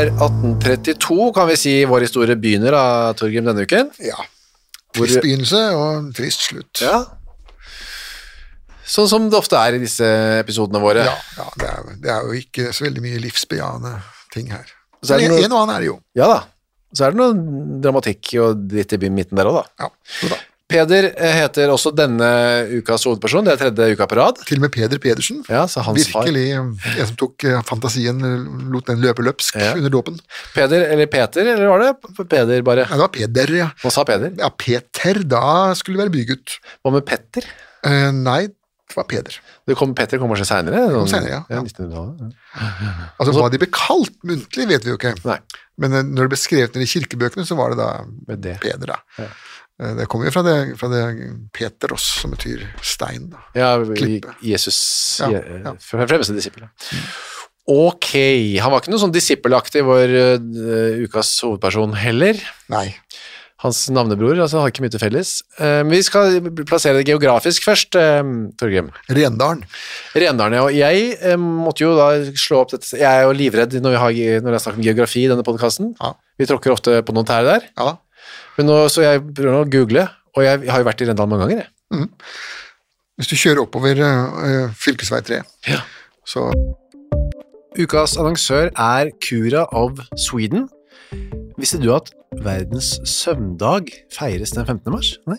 Er 1832, kan vi si vår historie begynner da, Torgrim, denne uken. Ja. Hvor- begynnelse og trist slutt. Ja. Sånn som det ofte er i disse episodene våre. ja, ja det, er, det er jo ikke så veldig mye livsbejaende ting her. Så er det Men noe- en og annen er det jo. Ja da. Så er det noe dramatikk og dritt i midten der òg, da. Ja, jo da. Peder eh, heter også denne ukas hovedperson. Det er tredje uka på rad. Til og med Peder Pedersen. Ja. Virkelig en som tok eh, fantasien, lot den løpe løpsk Ja. under dåpen. Peder, eller Peter, eller var det Peder bare? Ja, det var Peder, ja. Hva sa Peder. Ja, Peter, da skulle det være bygutt. Hva med Petter? Eh, nei, det var Peder. Det kom, Petter kom kanskje seinere? senere, ja. Ja. 1900-tallet. ja. Altså, Hva de ble kalt muntlig, vet vi jo ikke. Nei. Men eh, når det ble skrevet ned i kirkebøkene, så var det da det. Peder. da. Ja. Eh, Det kommer jo fra det, fra det Peteros, som betyr stein. da. Ja, Klippe. Jesus Ja, ja. Fremste disippel. Ok, han var ikke noe sånn disippelaktig vår uh, ukas hovedperson heller. Nei. Hans navnebror altså, har ikke mye til felles. Uh, Men vi skal plassere det geografisk først, uh, Torgrim. Rendalen. Rendalen, ja. Og jeg måtte jo da slå opp dette Jeg er jo livredd når, vi har, når jeg snakker om geografi i denne podkasten. Ja. Vi tråkker ofte på noen tær der. Ja. Men nå, så jeg prøver nå å google, og jeg har jo vært i Rendalen mange ganger. Jeg. Hvis du kjører oppover uh, fylkesvei 3, Ja. så Ukas annonsør er Cura of Sweden. Visste du at verdens søvndag feires den 15. mars? Nei.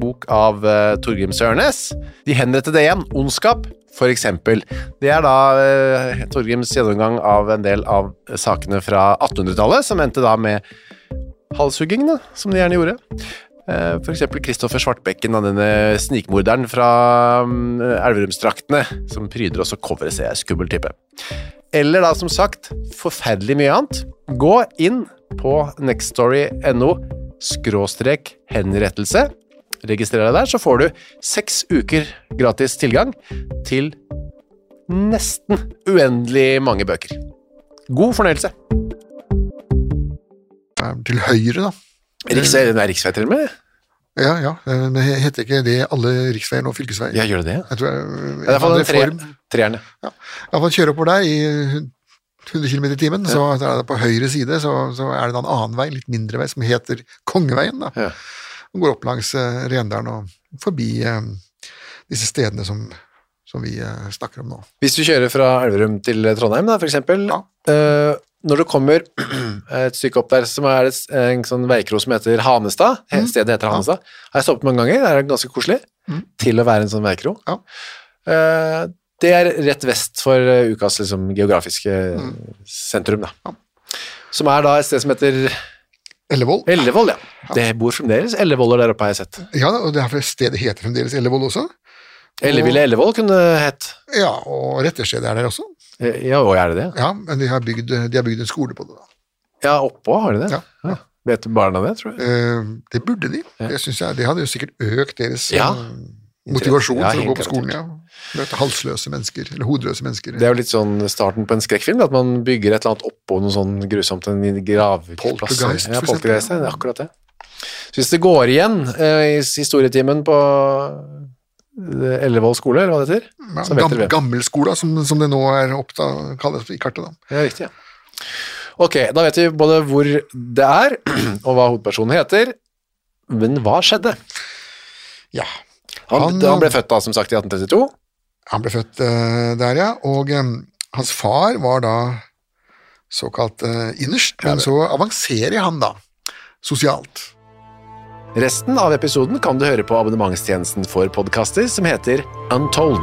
bok av uh, Torgrim Sørnes. De henrettede igjen, Ondskap, eksempel. Det er da uh, Torgrims gjennomgang av en del av sakene fra 1800-tallet, som endte da med halshugging, som de gjerne gjorde. Uh, for eksempel Kristoffer Svartbekken, da, denne snikmorderen fra um, Elverumsdraktene, som pryder også coveret, ser jeg. Skummel type. Eller da, som sagt, forferdelig mye annet. Gå inn på nextstory.no skråstrek henrettelse registrer deg der, så får du seks uker gratis tilgang til nesten uendelig mange bøker. God fornøyelse. Til høyre, da. Riksvei, er riksvei til og med? Ja, ja. Men heter ikke det alle riksveier nå fylkesveier? Ja, gjør det det? Jeg tror jeg, Ja, det er iallfall en tre, treerne. Ja. Iallfall kjøre oppover der i 100 km i timen, så er det på høyre side så, så er det en annen vei, litt mindre vei, som heter Kongeveien. da. Ja. Den går opp langs eh, Rendalen og forbi eh, disse stedene som, som vi eh, snakker om nå. Hvis du kjører fra Elverum til Trondheim, da, for eksempel, Ja. eh, når du kommer et stykke opp der, som er et, en sånn veikro som heter Hanestad, mm. stedet heter Hanestad, har jeg stoppet mange ganger, det er ganske koselig, Mm. til å være en sånn veikro. Ja. Eh, det er rett vest for eh, ukas liksom, geografiske sentrum, da. Mm. Ja. Som er da et sted som heter Ellevoll. Ellevoll, ja. Det bor fremdeles ellevoller der oppe, har jeg sett. Ja, og det er for stedet heter fremdeles Ellevoll også. Elleville Ellevoll kunne det hett. Ja, og retterstedet er der også. Eh, Ja, og er det det? Ja, men de har bygd, de har bygd en skole på det. da. Ja, oppå har de det. Ja, ja. Vet barna det, tror jeg? Eh, det burde de. Ja. Det, synes jeg, det hadde jo sikkert økt deres Ja. eh, motivasjon Ja, for å gå på skolen. ja. Møte halsløse mennesker, eller hodeløse mennesker. Det er jo litt sånn starten på en skrekkfilm, at man bygger et eller annet oppå noe sånn grusomt, en gravplass. Poltergeist, Ja, for eksempel. poltergeist, ja, det er akkurat det. Så hvis det går igjen eh, i historietimen på Ellevål skole, eller hva det heter, Ja, gam. Gammelskola, som, som det nå er opptatt, kalles i kartet. da. Ja, riktig, ja. Ok, da vet vi både hvor det er, og hva hovedpersonen heter, men hva skjedde? Ja. Han, Han, han ble født da, som sagt, i 1832. Han ble født uh, der, ja, og um, hans far var da såkalt uh, innerst, men så avanserer han da sosialt. Resten av episoden kan du høre på abonnementstjenesten for podkaster som heter Untold.